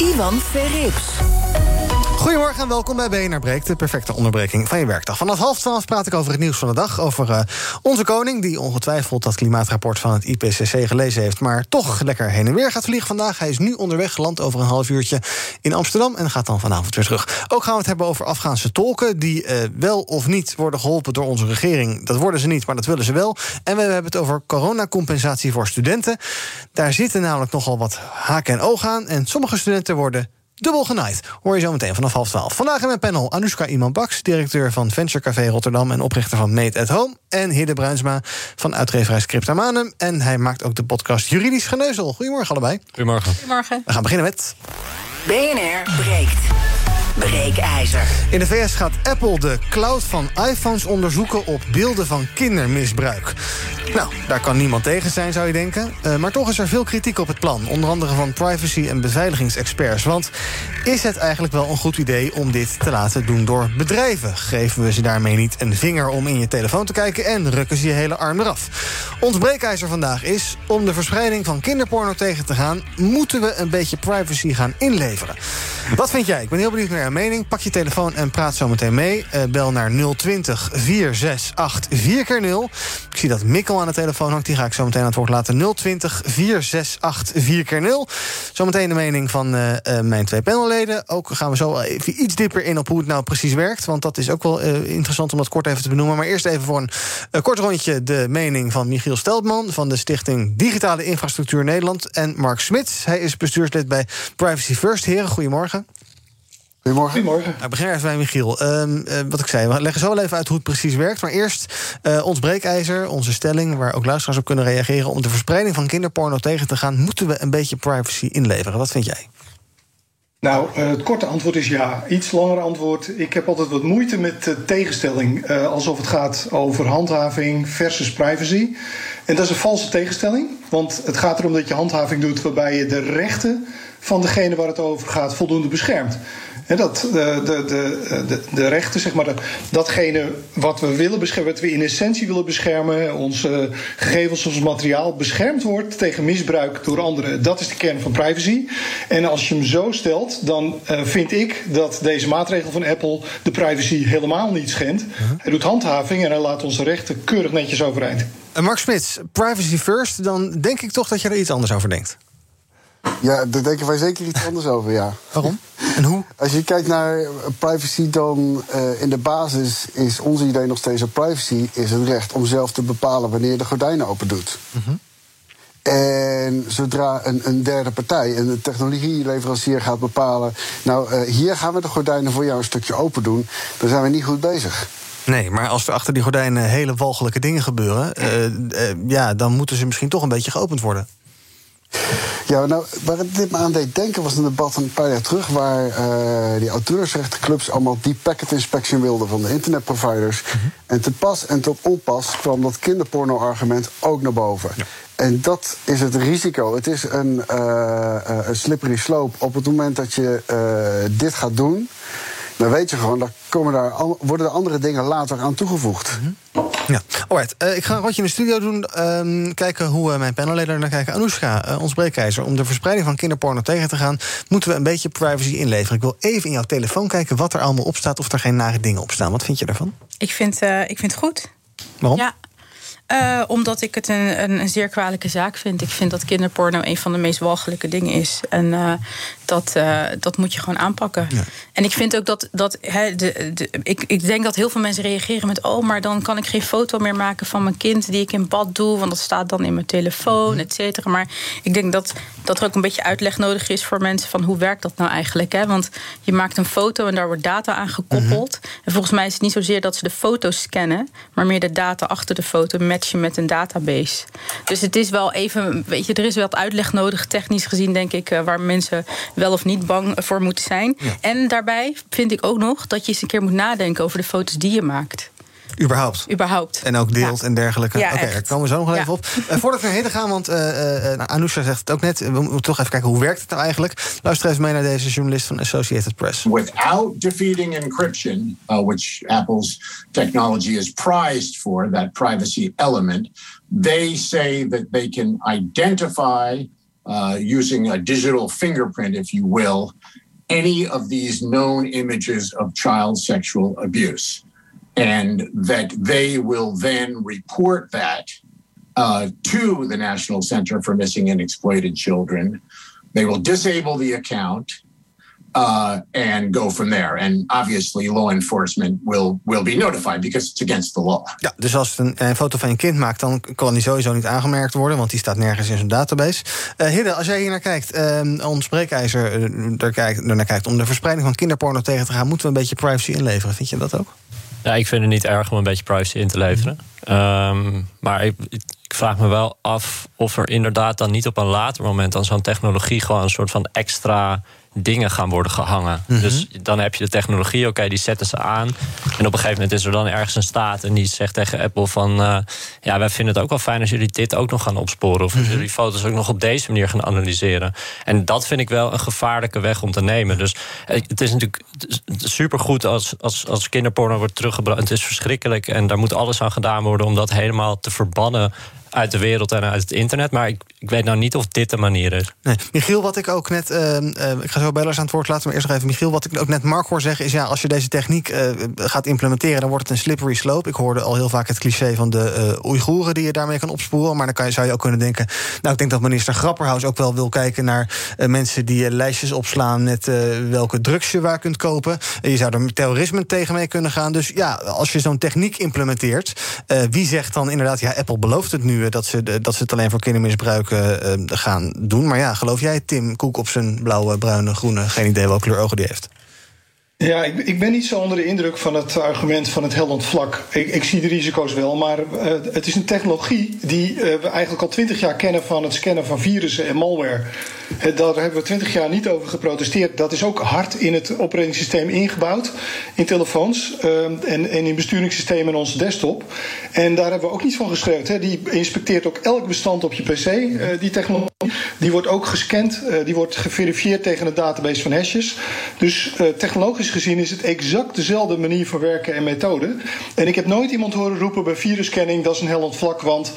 Ivan Verrips. Goedemorgen en welkom bij BNR Breek, de perfecte onderbreking van je werkdag. Vanaf half twaalf praat ik over het nieuws van de dag. Over uh, onze koning, die ongetwijfeld dat klimaatrapport van het IPCC gelezen heeft... maar toch lekker heen en weer gaat vliegen vandaag. Hij is nu onderweg, geland over een half uurtje in Amsterdam... en gaat dan vanavond weer terug. Ook gaan we het hebben over Afghaanse tolken... die uh, wel of niet worden geholpen door onze regering. Dat worden ze niet, maar dat willen ze wel. En we hebben het over coronacompensatie voor studenten. Daar zitten namelijk nogal wat haken en ogen aan... en sommige studenten worden dubbel genaaid. Hoor je zo meteen vanaf half twaalf. Vandaag in mijn panel Anoushka Iman-Baks, directeur van Venture Café Rotterdam... en oprichter van Made at Home. En Hidde Bruinsma van uitgeverij Scriptamanum. En hij maakt ook de podcast Juridisch Geneuzel. Goedemorgen allebei. Goedemorgen. Goedemorgen. We gaan beginnen met... BNR breekt. Breekijzer. In de VS gaat Apple de cloud van iPhones onderzoeken op beelden van kindermisbruik. Nou, daar kan niemand tegen zijn, zou je denken. Uh, maar toch is er veel kritiek op het plan. Onder andere van privacy- en beveiligingsexperts. Want is het eigenlijk wel een goed idee om dit te laten doen door bedrijven? Geven we ze daarmee niet een vinger om in je telefoon te kijken... en rukken ze je hele arm eraf? Ons breekijzer vandaag is... om de verspreiding van kinderporno tegen te gaan... moeten we een beetje privacy gaan inleveren. Wat vind jij? Ik ben heel benieuwd naar jouw mening. Pak je telefoon en praat zo meteen mee. Uh, bel naar 020 468 4x0. Ik zie dat Mikkel aan de telefoon hangt. Die ga ik zo meteen aan het woord laten. 020 468 4x0. Zometeen de mening van uh, uh, mijn twee panelleden. Ook gaan we zo even iets dieper in op hoe het nou precies werkt. Want dat is ook wel interessant om dat kort even te benoemen. Maar eerst even voor een kort rondje de mening van Michiel Steltman... van de Stichting Digitale Infrastructuur Nederland. En Mark Smits. Hij is bestuurslid bij Privacy First. Heren, goedemorgen. Goedemorgen. Goedemorgen. Nou, begin even bij Michiel. Uh, uh, wat ik zei, we leggen zo wel even uit hoe het precies werkt. Maar eerst uh, ons breekijzer, onze stelling... waar ook luisteraars op kunnen reageren... om de verspreiding van kinderporno tegen te gaan... moeten we een beetje privacy inleveren. Wat vind jij? Nou, het korte antwoord is ja. Iets langer antwoord. Ik heb altijd wat moeite met tegenstelling. alsof het gaat over handhaving versus privacy. En dat is een valse tegenstelling. Want het gaat erom dat je handhaving doet... waarbij je de rechten van degene waar het over gaat voldoende beschermt. Dat de, de, de, de, rechten, zeg maar, dat, datgene wat we willen beschermen, wat we in essentie willen beschermen, onze gegevens, ons materiaal beschermd wordt tegen misbruik door anderen. Dat is de kern van privacy. En als je hem zo stelt, dan uh, vind ik dat deze maatregel van Apple de privacy helemaal niet schendt. Hij doet handhaving en hij laat onze rechten keurig netjes overeind. Uh, Mark Smits, privacy first, dan denk ik toch dat je er iets anders over denkt. Ja, daar denken wij zeker iets anders over, ja. Waarom? En hoe? Als je kijkt naar privacy, dan uh, in de basis is ons idee nog steeds dat privacy is het recht om zelf te bepalen wanneer je de gordijnen open doet. Mm -hmm. En zodra een, een, derde partij, een technologieleverancier, gaat bepalen. Nou, uh, hier gaan we de gordijnen voor jou een stukje open doen. dan zijn we niet goed bezig. Nee, maar als er achter die gordijnen hele walgelijke dingen gebeuren. Uh, ja, dan moeten ze misschien toch een beetje geopend worden. Ja, nou, waar het dit me aan deed denken was een debat een paar jaar terug... waar uh, die auteursrechtenclubs allemaal die packet inspection wilden van de internetproviders. Mm -hmm. En te pas en tot onpas kwam dat kinderporno-argument ook naar boven. Ja. En dat is het risico. Het is een, uh, een slippery slope. Op het moment dat je uh, dit gaat doen, dan weet je gewoon... dat komen daar, worden er andere dingen later aan toegevoegd. Mm -hmm. Ja, alright. Uh, ik ga een rondje in de studio doen. Uh, kijken hoe uh, mijn panelleden naar kijken. Anoushka, ons breekijzer. Om de verspreiding van kinderporno tegen te gaan... moeten we een beetje privacy inleveren. Ik wil even in jouw telefoon kijken wat er allemaal op staat... of er geen nare dingen op staan. Wat vind je daarvan? Ik vind, ik vind het goed. Waarom? Ja. Uh, omdat ik het een, een, een, zeer kwalijke zaak vind. Ik vind dat kinderporno een van de meest walgelijke dingen is. En uh, dat, uh, dat moet je gewoon aanpakken. Ja. En ik vind ook dat. dat he, de, de, ik, ik denk dat heel veel mensen reageren met. Oh, maar dan kan ik geen foto meer maken van mijn kind die ik in bad doe. Want dat staat dan in mijn telefoon, et cetera. Maar ik denk dat, dat er ook een beetje uitleg nodig is voor mensen van hoe werkt dat nou eigenlijk. Hè? Want je maakt een foto en daar wordt data aan gekoppeld. -hmm. En volgens mij is het niet zozeer dat ze de foto scannen, maar meer de data achter de foto met met een database. Dus het is wel even, weet je, er is wel wat uitleg nodig, technisch gezien, denk ik, waar mensen wel of niet bang voor moeten zijn. En daarbij vind ik ook nog dat je eens een keer moet nadenken over de foto's die je maakt. Überhaupt. Überhaupt. En ook deelt en dergelijke. Ja, Oké, daar komen we zo nog Ja. even op. Eh, voordat we heden gaan, want uh, uh, Anousha zegt het ook net... we moeten toch even kijken, hoe werkt het nou eigenlijk? Luister eens mee naar deze journalist van Associated Press. Without defeating encryption, uh, which Apple's technology is prized for, that privacy element, they say that they can identify, uh, using a digital fingerprint, if you will, any of these known images of child sexual abuse. And that they will then report that uh, to the National Center for Missing and Exploited Children. They will disable the account uh, and go from there. And obviously, law enforcement will will be notified because it's against the law. Ja, dus als het een, een foto van je kind maakt, dan kan die sowieso niet aangemerkt worden, want die staat nergens in zijn database. Uh, als jij hier naar kijkt, uh, ons breekijzer uh, er, kijkt, naar kijkt om de verspreiding van kinderporno tegen te gaan, moeten we een beetje privacy inleveren. Vind je dat ook? Ja, ik vind het niet erg om een beetje privacy in te leveren. Um, maar ik, ik, vraag me wel af of er inderdaad dan niet op een later moment dan zo'n technologie gewoon een soort van extra dingen gaan worden gehangen. Mm -hmm. Dus dan heb je de technologie, oké, okay, die zetten ze aan. En op een gegeven moment is er dan ergens een staat en die zegt tegen Apple van... Uh, ja, wij vinden het ook wel fijn als jullie dit ook nog gaan opsporen... of als jullie foto's ook nog op deze manier gaan analyseren. En dat vind ik wel een gevaarlijke weg om te nemen. Dus het is natuurlijk supergoed als, als, als kinderporno wordt teruggebracht. Het is verschrikkelijk en daar moet alles aan gedaan worden... om dat helemaal te verbannen uit de wereld en uit het internet. Maar ik, ik weet nou niet of dit de manier is. Nee. Michiel, wat ik ook net... Uh, uh, ik ga zo bellers aan het woord laten, maar eerst nog even Michiel. Wat ik ook net Mark hoor zeggen is... ja, als je deze techniek uh, gaat implementeren... dan wordt het een slippery slope. Ik hoorde al heel vaak het cliché van de Oeigoeren... die je daarmee kan opsporen. Maar dan kan je, zou je ook kunnen denken... nou, ik denk dat minister Grapperhaus ook wel wil kijken... naar mensen die lijstjes opslaan... met welke drugs je waar kunt kopen. je zou er terrorisme tegen mee kunnen gaan. Dus ja, als je zo'n techniek implementeert... wie zegt dan inderdaad... ja, Apple belooft het nu dat ze, dat ze het alleen voor kindermisbruik uh, gaan doen. Maar ja, geloof jij Tim Koek op zijn blauwe, bruine, groene... geen idee welke kleur ogen die heeft? Ja, ik, ik, ben niet zo onder de indruk van het argument van het heldend vlak. Ik, ik zie de risico's wel, maar uh, het is een technologie die uh, we eigenlijk al twintig jaar kennen van het scannen van virussen en malware. Uh, daar hebben we twintig jaar niet over geprotesteerd. Dat is ook hard in het operatingsysteem ingebouwd, in telefoons en, en, in besturingssystemen in onze desktop. En daar hebben we ook niet van geschreven. Hè. Die inspecteert ook elk bestand op je PC, die technologie. Die wordt ook gescand, die wordt geverifieerd tegen een database van hashes. Dus technologisch gezien is het exact dezelfde manier van werken en methode. En ik heb nooit iemand horen roepen bij virusscanning... dat is een hellend vlak, want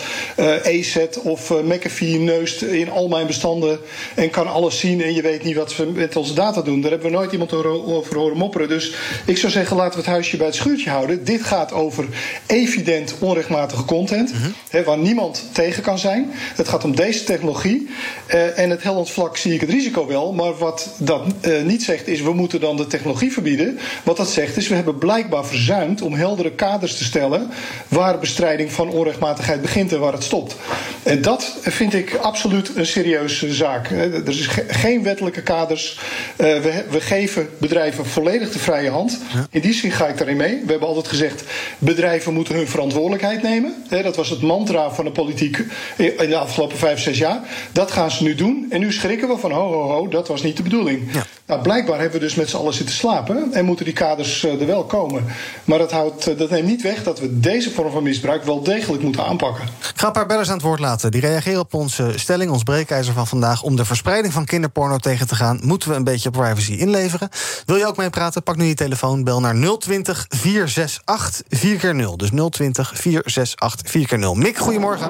ESET of McAfee neust in al mijn bestanden... en kan alles zien en je weet niet wat we met onze data doen. Daar hebben we nooit iemand over horen mopperen. Dus ik zou zeggen, laten we het huisje bij het schuurtje houden. Dit gaat over evident onrechtmatige content... Mm-hmm. Hè, waar niemand tegen kan zijn. Het gaat om deze technologie. Uh, en het hellend vlak zie ik het risico wel. Maar wat dat niet zegt is, we moeten dan de technologie verbieden. Wat dat zegt is, we hebben blijkbaar verzuimd om heldere kaders te stellen waar bestrijding van onrechtmatigheid begint en waar het stopt. En dat vind ik absoluut een serieuze zaak. Er is ge geen wettelijke kaders. Uh, we, we, geven bedrijven volledig de vrije hand. Ja. In die zin ga ik daarin mee. We hebben altijd gezegd, bedrijven moeten hun verantwoordelijkheid nemen. Dat was het mantra van de politiek in de afgelopen vijf, zes jaar. Dat gaan ze nu doen. En nu schrikken we van, ho, ho, ho, dat was niet de bedoeling. Ja. Nou, blijkbaar hebben we dus met z'n allen zitten slapen en moeten die kaders er wel komen. Maar dat, houdt, dat neemt niet weg dat we deze vorm van misbruik wel degelijk moeten aanpakken. Ik ga een paar bellers aan het woord laten. Die reageren op onze stelling, ons breekijzer van vandaag. Om de verspreiding van kinderporno tegen te gaan, moeten we een beetje privacy inleveren. Wil je ook meepraten? Pak nu je telefoon, bel naar 020 468 4x0. Dus 020 468 4x0. Mick, goedemorgen.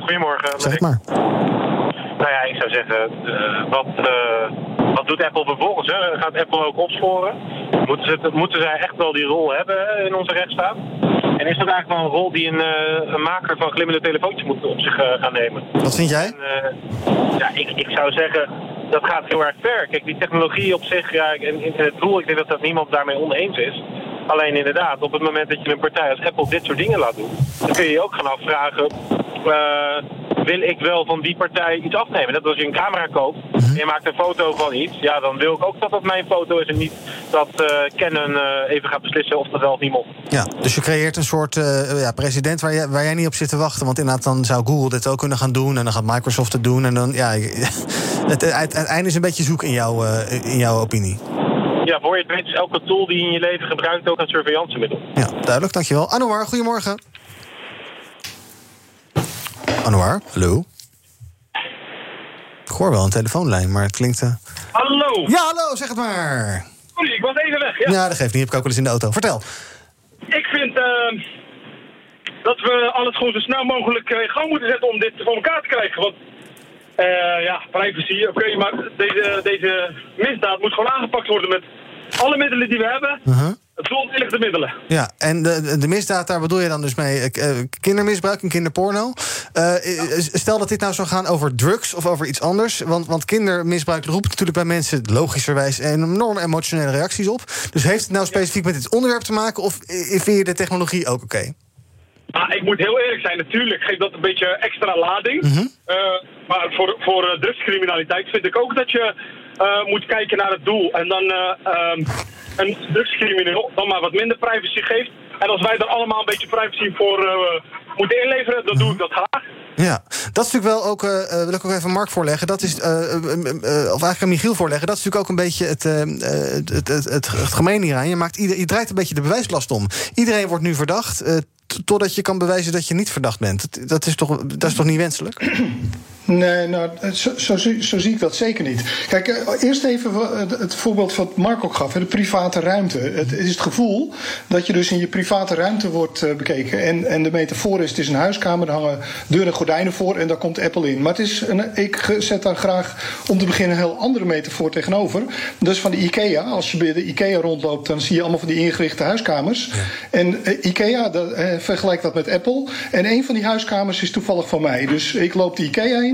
Goedemorgen. Zeg het maar. Nou ja, ik zou zeggen, uh, wat, uh, wat doet Apple vervolgens? Hè? Gaat Apple ook opsporen? Moeten, ze, moeten zij echt wel die rol hebben in onze rechtsstaat? En is dat eigenlijk wel een rol die een, uh, een maker van glimmende telefoontjes moet op zich gaan nemen? Wat vind jij? En, ja, ik, ik zou zeggen, dat gaat heel erg ver. Kijk, die technologie op zich, ja, en, en het doel, ik denk dat, dat niemand daarmee oneens is. Alleen inderdaad, op het moment dat je een partij als Apple dit soort dingen laat doen, dan kun je je ook gaan afvragen. Uh, wil ik wel van die partij iets afnemen. Net als je een camera koopt Mhm. en je maakt een foto van iets, ja, dan wil ik ook dat dat mijn foto is en niet dat eh Canon eh, even gaat beslissen of dat wel of niet mocht. Ja, dus je creëert een soort eh, ja, president waar jij, waar jij niet op zit te wachten. Want inderdaad, dan zou Google dit ook kunnen gaan doen. En dan gaat Microsoft het doen. En dan, ja, het, het, het einde is een beetje zoek in, jouw eh, in jouw opinie. Ja, voor je het weet is elke tool die je in je leven gebruikt ook een surveillancemiddel. Ja, duidelijk, dankjewel. Anouar, goedemorgen. Anouar, hallo. Ik hoor wel een telefoonlijn, maar het klinkt... eh, Hallo! Ja, hallo, zeg het maar. Sorry, ik was even weg. Ja. Ja, dat geeft niet. Heb ik ook wel eens in de auto. Vertel. Ik vind eh, dat we alles gewoon zo snel mogelijk eh, in gang moeten zetten om dit voor elkaar te krijgen. Want eh, ja, privacy, oké, maar deze, deze misdaad moet gewoon aangepakt worden met alle middelen die we hebben. Het verontwikkelde middelen. Ja, en de, de- misdaad, daar bedoel je dan dus mee eh, kindermisbruik en kinderporno. Eh, stel dat dit nou zou gaan over drugs of over iets anders. Want, want kindermisbruik roept natuurlijk bij mensen logischerwijs enorme emotionele reacties op. Dus heeft het nou specifiek met dit onderwerp te maken of vind je de technologie ook oké? Maar ik moet heel eerlijk zijn, natuurlijk geeft dat een beetje extra lading. Mhm. Eh, maar voor, voor drugscriminaliteit vind ik ook dat je eh, moet kijken naar het doel. En dan eh, ehm, een drugscrimineel dan maar wat minder privacy geeft. En als wij er allemaal een beetje privacy voor eh, moeten inleveren, dan doe ik dat graag. Ja, dat is natuurlijk wel ook, wil ik ook even Mark voorleggen. Dat is, of eigenlijk aan Michiel voorleggen. Dat is natuurlijk ook een beetje het, het, het, het, gemeen hieraan. Je, maakt ieder, je draait een beetje de bewijslast om. Iedereen wordt nu verdacht, totdat je kan bewijzen dat je niet verdacht bent. Dat, is, toch, dat is toch niet wenselijk? Nee, nou, zo, zo, zie- zo zie ik dat zeker niet. Kijk, eh, eerst even het, voorbeeld wat Mark ook gaf, de private ruimte. Het, is het gevoel dat je dus in je private ruimte wordt eh, bekeken. En, en de metafoor is, het is een huiskamer, er hangen deuren en gordijnen voor en daar komt Apple in. Maar het is een, ik zet daar graag om te beginnen een heel andere metafoor tegenover. Dat is van de IKEA. Als je bij de IKEA rondloopt, dan zie je allemaal van die ingerichte huiskamers. En eh, IKEA, dat, vergelijk dat met Apple. En een van die huiskamers is toevallig van mij. Dus ik loop de IKEA in.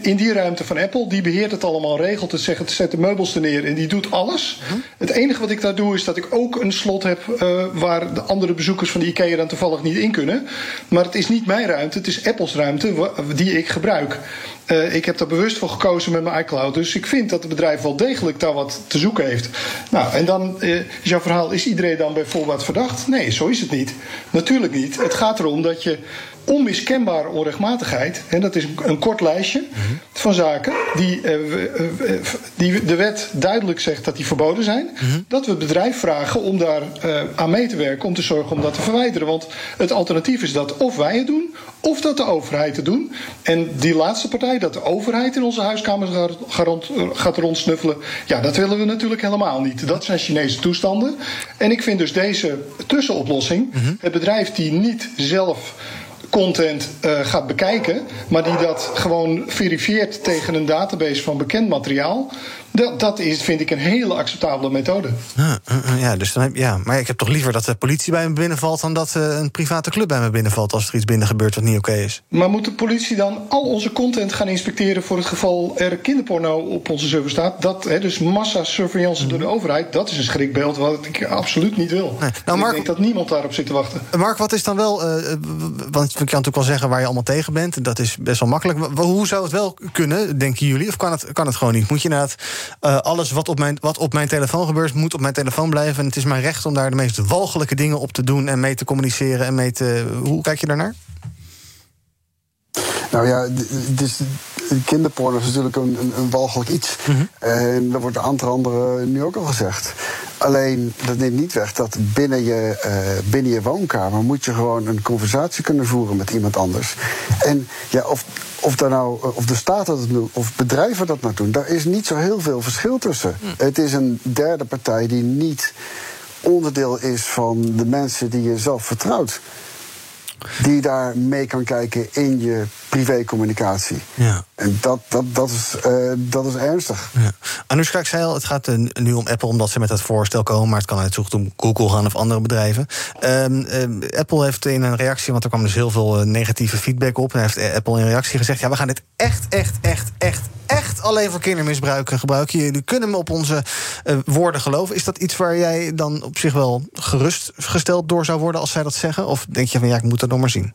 In die ruimte van Apple, die beheert het allemaal, regelt het, zegt zet de meubels er neer en die doet alles. Het enige wat ik daar doe is dat ik ook een slot heb eh, waar de andere bezoekers van de IKEA dan toevallig niet in kunnen. Maar het is niet mijn ruimte, het is Apples ruimte die ik gebruik. Eh, ik heb daar bewust voor gekozen met mijn iCloud. Dus ik vind dat het bedrijf wel degelijk daar wat te zoeken heeft. Nou, en dan eh, is jouw verhaal: is iedereen dan bij voorbaat verdacht? Nee, zo is het niet. Natuurlijk niet. Het gaat erom dat je onmiskenbare onrechtmatigheid, en dat is een, kort lijstje van zaken die, eh, eh, eh, die de wet duidelijk zegt dat die verboden zijn, dat we het bedrijf vragen om daar aan mee te werken, om te zorgen om dat te verwijderen. Want het alternatief is dat of wij het doen, of dat de overheid het doen. En die laatste partij, dat de overheid in onze huiskamers gaat, gaat rondsnuffelen, ja, dat willen we natuurlijk helemaal niet. Dat zijn Chinese toestanden. En ik vind dus deze tussenoplossing, het bedrijf die niet zelf content eh, gaat bekijken, maar die dat gewoon verifieert tegen een database van bekend materiaal. Dat, dat is, vind ik, een hele acceptabele methode. Ja, eh, eh, ja, dus dan heb, ja, maar ik heb toch liever dat de politie bij me binnenvalt... dan dat eh, een private club bij me binnenvalt als er iets binnen gebeurt wat niet oké is. Maar moet de politie dan al onze content gaan inspecteren voor het geval er kinderporno op onze server staat? Dat, hè, dus massa-surveillance door de overheid, dat is een schrikbeeld wat ik absoluut niet wil. Nou, ik denk dat niemand daarop zit te wachten. Mark, wat is dan wel. eh, eh, want je kan natuurlijk wel zeggen waar je allemaal tegen bent. Dat is best wel makkelijk. Hoe zou het wel kunnen, denken jullie? Of kan het, kan het gewoon niet? Moet je inderdaad. Eh, alles wat op, mijn, wat op mijn telefoon gebeurt, moet op mijn telefoon blijven. En het is mijn recht om daar de meest walgelijke dingen op te doen. En mee te communiceren. En mee te. Hoe kijk je daarnaar? Nou ja, dus kinderporno is natuurlijk een, een, een walgelijk iets. En dat wordt een aantal anderen nu ook al gezegd. Alleen, dat neemt niet weg dat binnen je, eh, binnen je woonkamer... moet je gewoon een conversatie kunnen voeren met iemand anders. En ja, of, of, daar nou, eh, of de staat dat doet, of bedrijven dat nou doen... daar is niet zo heel veel verschil tussen. Het is een derde partij die niet onderdeel is van de mensen die je zelf vertrouwt die daar mee kan kijken in je privécommunicatie. Ja. En dat, dat, dat, is, eh, dat is ernstig. Ja. Anoushka, ik zei al, het gaat eh, nu om Apple omdat ze met het voorstel komen. Maar het kan goed om Google gaan of andere bedrijven. Ehm, ehm, Apple heeft in een reactie, want er kwam dus heel veel eh, negatieve feedback op. En heeft Apple in reactie gezegd: ja, we gaan dit echt, echt, echt, echt, echt alleen voor kindermisbruik gebruiken. Jullie kunnen me op onze woorden geloven. Is dat iets waar jij dan op zich wel gerustgesteld door zou worden als zij dat zeggen? Of denk je van ja, ik moet het nog maar zien?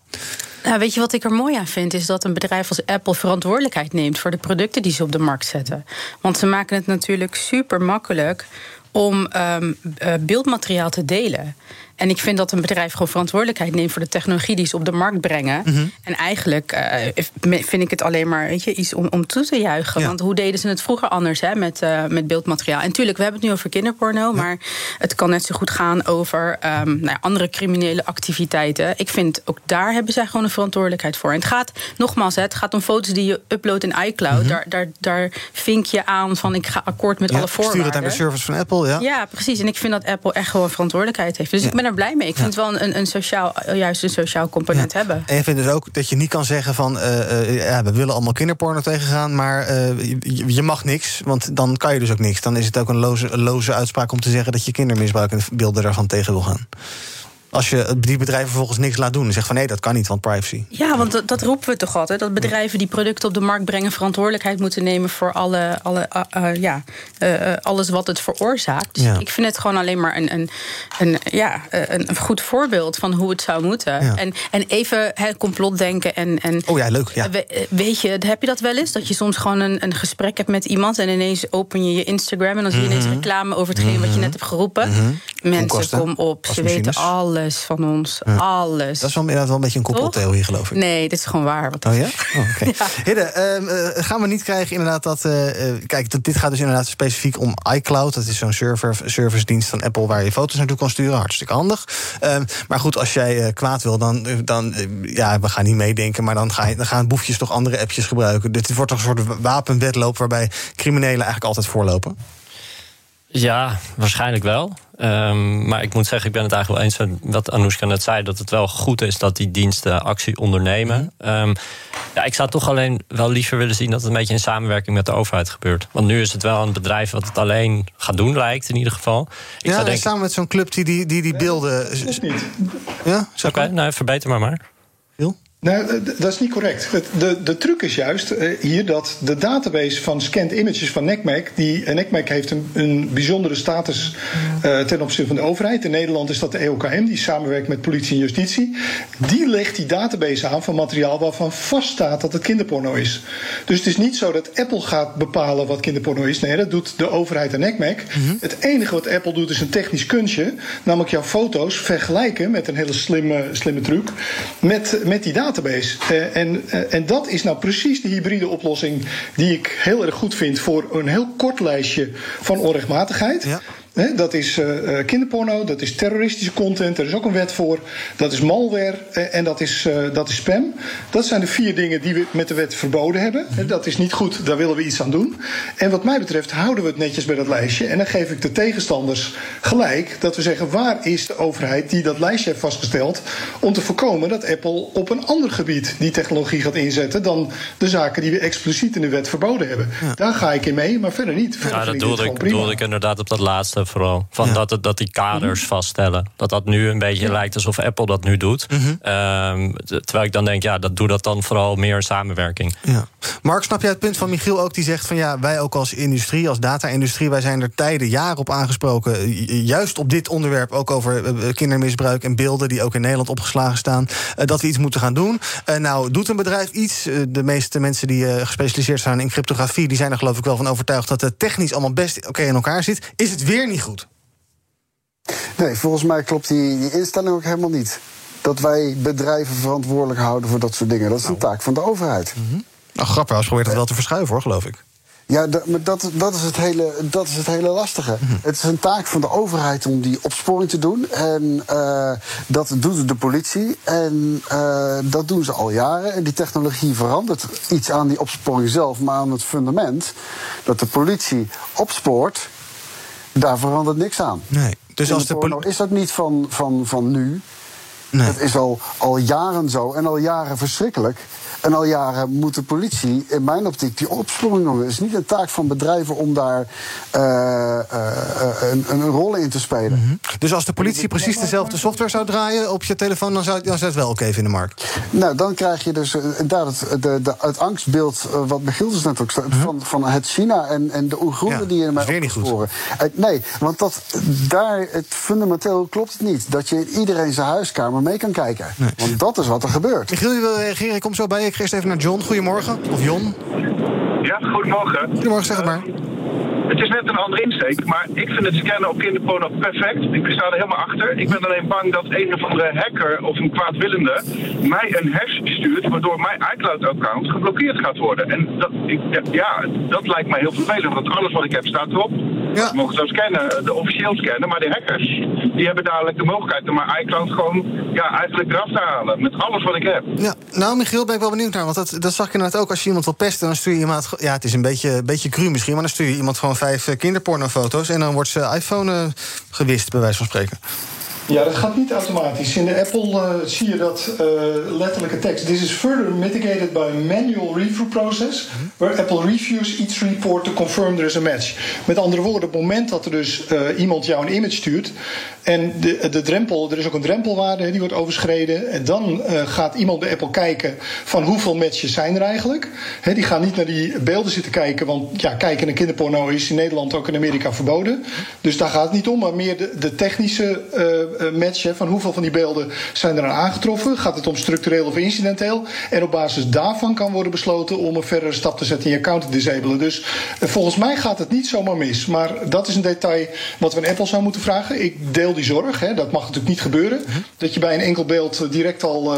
Nou, weet je wat ik er mooi aan vind? Is dat een bedrijf als Apple verantwoordelijkheid neemt voor de producten die ze op de markt zetten. Want ze maken het natuurlijk super makkelijk om um, uh, beeldmateriaal te delen. En ik vind dat een bedrijf gewoon verantwoordelijkheid neemt voor de technologie die ze op de markt brengen. Mhm. En eigenlijk uh, vind ik het alleen maar weet je, iets om, om toe te juichen. Ja. Want hoe deden ze het vroeger anders hè, met, uh, met beeldmateriaal? En tuurlijk, we hebben het nu over kinderporno, ja. maar het kan net zo goed gaan over um, nou ja, andere criminele activiteiten. Ik vind ook daar hebben zij gewoon een verantwoordelijkheid voor. En het gaat, nogmaals, hè, het gaat om foto's die je uploadt in iCloud. Mhm. daar, daar, daar vink je aan van ik ga akkoord met alle voorwaarden. Stuur het naar de service van Apple, ja. Ja, precies. En ik vind dat Apple echt gewoon verantwoordelijkheid heeft. Dus ik ben er blij mee. Ik vind het wel een, een sociaal, juist een sociaal component hebben. En je vindt dus ook dat je niet kan zeggen van... eh, eh, ja, we willen allemaal kinderporno tegengaan... maar eh, je, je mag niks, want dan kan je dus ook niks. Dan is het ook een loze, een loze uitspraak om te zeggen... dat je kindermisbruik en beelden daarvan tegen wil gaan. Als je die bedrijven vervolgens niks laat doen... en zegt van nee, dat kan niet, want privacy. Ja, want dat, dat roepen we toch altijd. Dat bedrijven die producten op de markt brengen... verantwoordelijkheid moeten nemen voor alle, alle, uh, uh, ja, uh, alles wat het veroorzaakt. Dus Ja. ik vind het gewoon alleen maar een, een, een, ja, een, goed voorbeeld... van hoe het zou moeten. Ja. En, en even het complotdenken en... en Oh ja, leuk. Ja. We- weet je, heb je dat wel eens? Dat je soms gewoon een, een gesprek hebt met iemand... en ineens open je je Instagram... en dan zie je ineens Mhm. reclame over hetgeen wat je net hebt geroepen. Mensen, Koelkasten, kom op. Ze weten alles van ons. Ja. Alles. Dat is wel inderdaad wel een beetje een complottheorie, geloof ik. Nee, dit is gewoon waar. Wat Oh ja? Oh, oké. Hidde, ehm, eh, gaan we niet krijgen inderdaad dat... eh, eh, kijk, dat- dit gaat dus inderdaad specifiek om iCloud. Dat is zo'n server, servicedienst van Apple... waar je foto's naartoe kan sturen. Hartstikke handig. Ehm, maar goed, als jij kwaad wil, dan... dan ja, we gaan niet meedenken... maar dan, ga je, dan gaan boefjes toch andere appjes gebruiken. Dit wordt toch een soort wapenwedloop... waarbij criminelen eigenlijk altijd voorlopen. Ja, waarschijnlijk wel. Ehm, maar ik moet zeggen, ik ben het eigenlijk wel eens met wat Anoushka net zei... dat het wel goed is dat die diensten actie ondernemen. Ehm, ja, ik zou toch alleen wel liever willen zien... dat het een beetje in samenwerking met de overheid gebeurt. Want nu is het wel een bedrijf wat het alleen gaat doen, lijkt in ieder geval. Ik ja, zou en denken, samen met zo'n club die die, die, die beelden... Ja, zou Oké, nou, verbeter maar maar. Nou, dat is niet correct. De, de truc is juist eh, hier dat de database van scanned images van NECMEC... Die, en NECMEC heeft een, een bijzondere status eh, ten opzichte van de overheid. In Nederland is dat de EOKM, die samenwerkt met politie en justitie. Die legt die database aan van materiaal waarvan vaststaat dat het kinderporno is. Dus het is niet zo dat Apple gaat bepalen wat kinderporno is. Nee, dat doet de overheid en NECMEC. Het enige wat Apple doet is een technisch kunstje. Namelijk jouw foto's vergelijken met een hele slimme, slimme truc. Met, met die database. Eh, en, eh, en dat is nou precies de hybride oplossing die ik heel erg goed vind voor een heel kort lijstje van onrechtmatigheid. Hè, dat is eh, eh, kinderporno, dat is terroristische content, er is ook een wet voor. Dat is malware eh, en dat is, eh, dat is spam. Dat zijn de vier dingen die we met de wet verboden hebben. Hè, Dat is niet goed, daar willen we iets aan doen. En wat mij betreft houden we het netjes bij dat lijstje. En dan geef ik de tegenstanders gelijk dat we zeggen: waar is de overheid die dat lijstje heeft vastgesteld? Om te voorkomen dat Apple op een ander gebied die technologie gaat inzetten dan de zaken die we expliciet in de wet verboden hebben. Daar ga ik in mee, maar verder niet. Verder Ja, dat vind ik doelde doelde ik inderdaad op dat laatste vooral. Van dat, het, dat die kaders Mhm. vaststellen. Dat dat nu een beetje lijkt alsof Apple dat nu doet. Mhm. Ehm, terwijl ik dan denk, ja, dat doe dat dan vooral meer in samenwerking. Ja. Mark, snap jij het punt van Michiel ook? Die zegt van ja, wij ook als industrie, als data-industrie, wij zijn er tijden, jaren op aangesproken. ju- Juist op dit onderwerp, ook over eh, kindermisbruik en beelden die ook in Nederland opgeslagen staan. eh, dat we iets moeten gaan doen. Eh, nou, doet een bedrijf iets? Eh, de meeste mensen die eh, gespecialiseerd zijn in cryptografie, die zijn er geloof ik wel van overtuigd dat het technisch allemaal best oké in elkaar zit. Is het weer niet goed? Nee, volgens mij klopt die, die instelling ook helemaal niet. Dat wij bedrijven verantwoordelijk houden voor dat soort dingen. Dat is een taak van de overheid. Nou, grappig, als probeert dat wel te verschuiven hoor, geloof ik. Ja, maar dat, dat, is het hele, dat is het hele lastige. Het is een taak van de overheid om die opsporing te doen. En eh, dat doet de politie. En eh, dat doen ze al jaren. En die technologie verandert iets aan die opsporing zelf, maar aan het fundament dat de politie opspoort, daar verandert niks aan. Nee. Dus als de Kinderporno is dat niet van, van, van nu. Het is al, al jaren zo en al jaren verschrikkelijk. En al jaren moet de politie, in mijn optiek, die opsporing doen. Het is niet een taak van bedrijven om daar uh, een, een, rol in te spelen. Mm -hmm. Dus als de politie precies dezelfde software zou draaien op je telefoon, dan zou, dan zou het wel oké vinden, Mark? Nou, dan krijg je dus inderdaad het, de, de, het angstbeeld, wat Michiel dus net ook mm -hmm. van, van het China en, en de Oeigoeren ja, die je mij niet goed. Nee, want dat, daar, het fundamenteel klopt het niet. Dat je in iedereen zijn huiskamer mee kan kijken. Nee. Want dat is wat er gebeurt. Michiel, je wil reageren? Ik kom zo bij je. Ga eerst even naar John. Goedemorgen. Of Jon. Ja, goedemorgen. Goedemorgen, zeg het maar. Het is net een andere insteek, maar ik vind het scannen op kinderporno perfect. Ik sta er helemaal achter. Ik ben alleen bang dat een of andere hacker of een kwaadwillende mij een hash stuurt, waardoor mijn iCloud-account geblokkeerd gaat worden. En dat, ik, ja, dat lijkt mij heel vervelend, want alles wat ik heb staat erop. Ja. Mogen zo scannen, de officieel scannen, maar de hackers die hebben dadelijk de mogelijkheid om mijn iCloud gewoon ja, eigenlijk eraf te halen. Met alles wat ik heb. Ja, nou Michiel, ben ik wel benieuwd naar. Want dat, dat zag je net ook als je iemand wil pesten, dan stuur je iemand. Ja, het is een beetje, beetje cru misschien, maar dan stuur je iemand gewoon vijf kinderpornofoto's en dan wordt zijn iPhone uh, gewist, bij wijze van spreken. Ja, dat gaat niet automatisch. In de Apple uh, zie je dat uh, letterlijke tekst. This is further mitigated by a manual review process, where Apple reviews each report to confirm there is a match. Met andere woorden, op het moment dat er dus uh, iemand jou een image stuurt en de, de drempel, er is ook een drempelwaarde die wordt overschreden, en dan gaat iemand bij Apple kijken van hoeveel matches zijn er eigenlijk. He, die gaan niet naar die beelden zitten kijken, want ja, kijken naar kinderporno is in Nederland ook in Amerika verboden. Dus daar gaat het niet om, maar meer de, de technische match. Hè, van hoeveel van die beelden zijn er aan aangetroffen? Gaat het om structureel of incidenteel? En op basis daarvan kan worden besloten om een verdere stap te zetten in je account te disabelen. Dus uh, volgens mij gaat het niet zomaar mis. Maar dat is een detail wat we aan Apple zou moeten vragen. Ik deel die zorg. Hè, dat mag natuurlijk niet gebeuren. Dat je bij een enkel beeld direct al.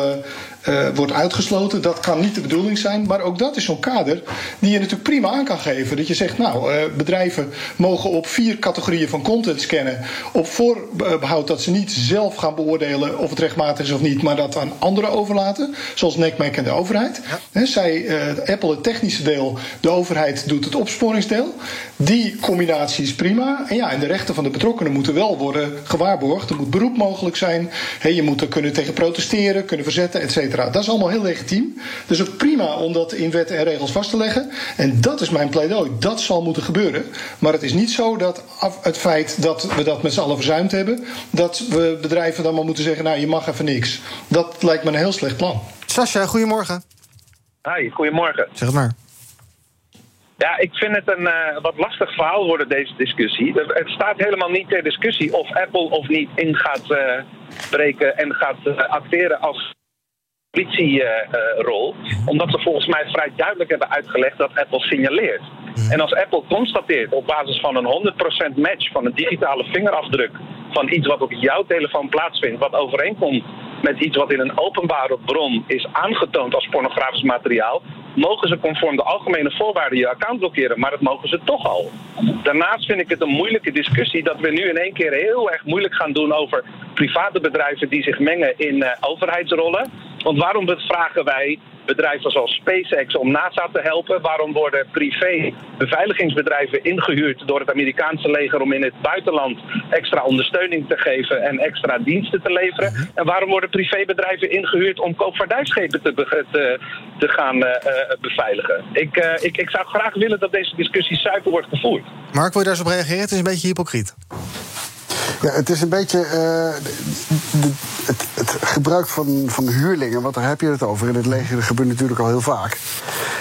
Uh, uh, wordt uitgesloten. Dat kan niet de bedoeling zijn. Maar ook dat is zo'n kader die je natuurlijk prima aan kan geven. Dat je zegt, nou, uh, bedrijven mogen op vier categorieën van content scannen. Op voorbehoud dat ze niet zelf gaan beoordelen of het rechtmatig is of niet, maar dat aan anderen overlaten. Zoals NECMEC en de overheid. He, zij, uh, Apple het technische deel, de overheid doet het opsporingsdeel. Die combinatie is prima. En ja, en de rechten van de betrokkenen moeten wel worden gewaarborgd. Er moet beroep mogelijk zijn. He, je moet er kunnen tegen protesteren, kunnen verzetten, et cetera. Dat is allemaal heel legitiem. Dus ook prima om dat in wetten en regels vast te leggen. En dat is mijn pleidooi. Dat zal moeten gebeuren. Maar het is niet zo dat af, het feit dat we dat met z'n allen verzuimd hebben, dat we bedrijven dan maar moeten zeggen: nou, je mag even niks. Dat lijkt me een heel slecht plan. Sascha, goedemorgen. Hi, goedemorgen. Zeg het maar. Ja, ik vind het een uh, wat lastig verhaal worden, deze discussie. Het staat helemaal niet ter discussie of Apple of niet in gaat uh, breken en gaat uh, acteren als politierol. omdat ze volgens mij vrij duidelijk hebben uitgelegd dat Apple signaleert. En als Apple constateert op basis van een 100% match van een digitale vingerafdruk van iets wat op jouw telefoon plaatsvindt, wat overeenkomt met iets wat in een openbare bron is aangetoond als pornografisch materiaal, mogen ze conform de algemene voorwaarden je account blokkeren, maar dat mogen ze toch al. Daarnaast vind ik het een moeilijke discussie dat we nu in één keer heel erg moeilijk gaan doen over private bedrijven die zich mengen in uh, overheidsrollen. Want waarom vragen wij bedrijven zoals SpaceX om NASA te helpen? Waarom worden privé beveiligingsbedrijven ingehuurd door het Amerikaanse leger om in het buitenland extra ondersteuning te geven en extra diensten te leveren? En waarom worden privébedrijven ingehuurd om koopvaardijschepen te, te, te gaan uh, beveiligen? Ik, uh, ik, ik zou graag willen dat deze discussie zuiver wordt gevoerd. Mark, wil je daar eens op reageren? Het is een beetje hypocriet. Ja, het is een beetje uh, de, het, het, gebruik van, van huurlingen, want daar heb je het over. In het leger dat gebeurt natuurlijk al heel vaak.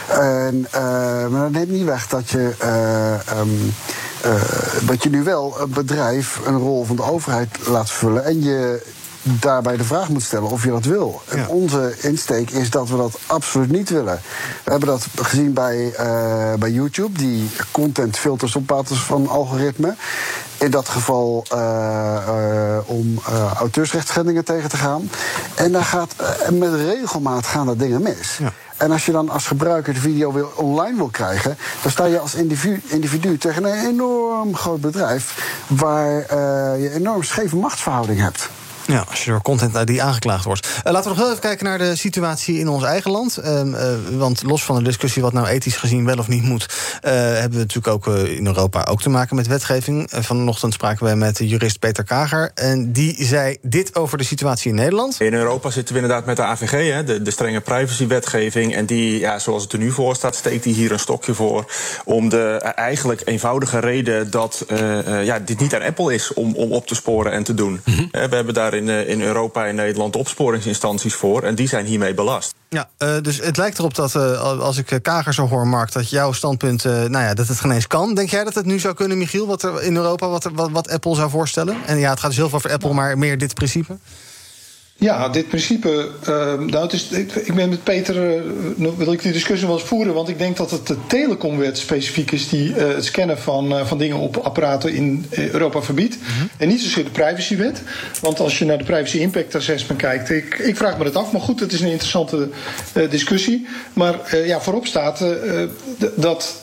En, uh, maar dat neemt niet weg dat je, uh, um, dat je nu wel een bedrijf een rol van de overheid laat vullen. En je daarbij de vraag moet stellen of je dat wil. En onze insteek is dat we dat absoluut niet willen. We hebben dat gezien bij, uh, bij YouTube, die contentfilters op basis van algoritme. In dat geval uh, uh, om auteursrechtsschendingen tegen te gaan. En daar gaat, met regelmaat gaan dat dingen mis. Ja. En als je dan als gebruiker de video weer online wil krijgen, dan sta je als individu, individu tegen een enorm groot bedrijf waar uh, je enorm scheve machtsverhouding hebt. Ja, als je door Content ID aangeklaagd wordt. Uh, laten we nog wel even kijken naar de situatie in ons eigen land. Uh, uh, want los van de discussie wat nou ethisch gezien wel of niet moet... hebben we natuurlijk ook in Europa ook te maken met wetgeving. vanochtend spraken wij met de jurist Peter Kager. En die zei dit over de situatie in Nederland. In Europa zitten we inderdaad met de AVG, hè, de, de strenge privacywetgeving. En die, ja, zoals het er nu voor staat, steekt hij hier een stokje voor... om de eigenlijk eenvoudige reden dat ja, dit niet aan Apple is om, om op te sporen en te doen. Mm -hmm. we hebben daar in, in Europa en Nederland opsporingsinstanties voor. En die zijn hiermee belast. Ja, uh, dus het lijkt erop dat uh, als ik Kager zo hoor, Mark, dat jouw standpunt, uh, nou ja, dat het geen eens kan. Denk jij dat het nu zou kunnen, Michiel, wat er in Europa, wat, wat, wat Apple zou voorstellen? En ja, het gaat dus heel veel over Apple, maar meer dit principe? Ja, dit principe. Uh, nou, het is, ik, ik, ben met Peter. Uh, wil ik die discussie wel eens voeren. Want ik denk dat het de telecomwet specifiek is. die uh, het scannen van, van dingen op apparaten in Europa verbiedt. Mm -hmm. En niet zozeer de privacywet. Want als je naar de Privacy Impact Assessment kijkt. Ik, ik vraag me dat af. Maar goed, het is een interessante discussie. Maar ja, voorop staat dat.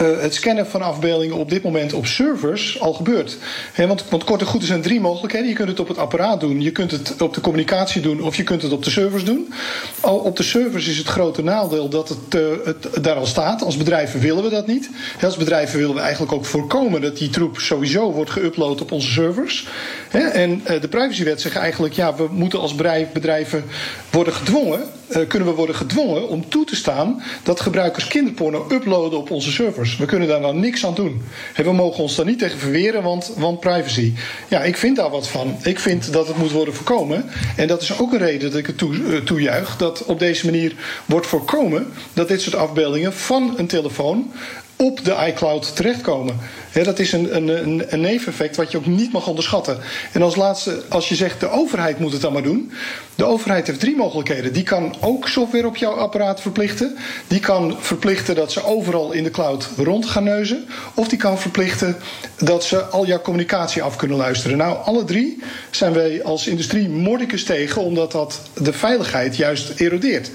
Uh, het scannen van afbeeldingen op dit moment op servers al gebeurt. Want, want kort en goed, er zijn drie mogelijkheden. Je kunt het op het apparaat doen, je kunt het op de communicatie doen of je kunt het op de servers doen. Al op de servers is het grote nadeel dat het, uh, het daar al staat. Als bedrijven willen we dat niet. Als bedrijven willen we eigenlijk ook voorkomen dat die troep sowieso wordt geüpload op onze servers. En uh, de privacywet zegt eigenlijk, ja, we moeten als bedrijven worden gedwongen. kunnen we worden gedwongen om toe te staan dat gebruikers kinderporno uploaden op onze servers. We kunnen daar dan niks aan doen. En we mogen ons daar niet tegen verweren, want, want privacy. Ja, ik vind daar wat van. Ik vind dat het moet worden voorkomen. En dat is ook een reden dat ik het uh, toejuich. Dat op deze manier wordt voorkomen dat dit soort afbeeldingen van een telefoon op de iCloud terechtkomen. Dat is een, een, een, neveneffect wat je ook niet mag onderschatten. En als laatste, als je zegt de overheid moet het dan maar doen. De overheid heeft drie mogelijkheden. Die kan ook software op jouw apparaat verplichten. Die kan verplichten dat ze overal in de cloud rond gaan neuzen. Of die kan verplichten dat ze al jouw communicatie af kunnen luisteren. Nou, alle drie zijn wij als industrie mordicus tegen, omdat dat de veiligheid juist erodeert.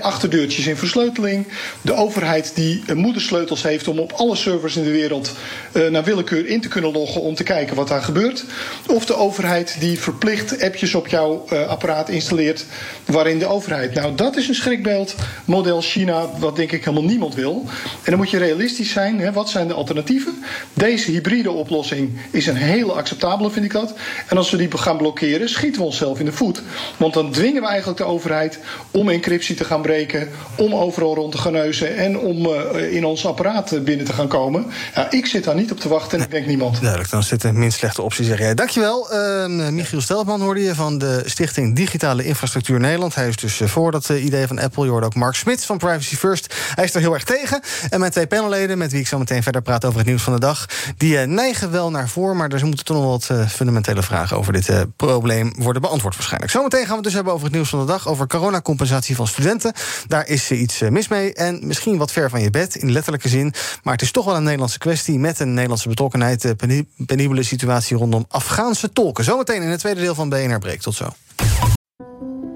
Achterdeurtjes in versleuteling. De overheid die moedersleutels heeft om op alle servers in de wereld uh, naar willekeur in te kunnen loggen om te kijken wat daar gebeurt. Of de overheid die verplicht appjes op jouw uh, apparaat installeert waarin de overheid. Nou, dat is een schrikbeeld, model China, wat denk ik helemaal niemand wil. En dan moet je realistisch zijn. Hè, wat zijn de alternatieven? Deze hybride oplossing is een hele acceptabele, vind ik dat. En als we die gaan blokkeren, schieten we onszelf in de voet. Want dan dwingen we eigenlijk de overheid om encryptie te gaan breken, om overal rond te gaan neuzen en om uh, in ons apparaat binnen te gaan komen. Ja, ik zit daar niet op te wachten en ik denk niemand. Duidelijk, dan zit de minst slechte optie, zeg jij. Dankjewel. Uh, Michiel Steltman hoorde je van de Stichting Digitale Infrastructuur Nederland. Hij is dus voor dat uh, idee van Apple. Je hoorde ook Mark Smits van Privacy First. Hij is er heel erg tegen. En mijn twee panelleden, met wie ik zo meteen verder praat over het nieuws van de dag... die neigen wel naar voor, maar er moeten toch nog wat fundamentele vragen... over dit probleem worden beantwoord waarschijnlijk. Zometeen gaan we het dus hebben over het nieuws van de dag... over coronacompensatie van studenten. Daar is iets mis mee en misschien wat ver van je bed, in letterlijke zin. Maar het is toch wel een Nederlandse kwestie... met een Nederlandse betrokkenheid, de penibele situatie rondom Afghaanse tolken. Zometeen in het tweede deel van BNR Breek. Tot zo.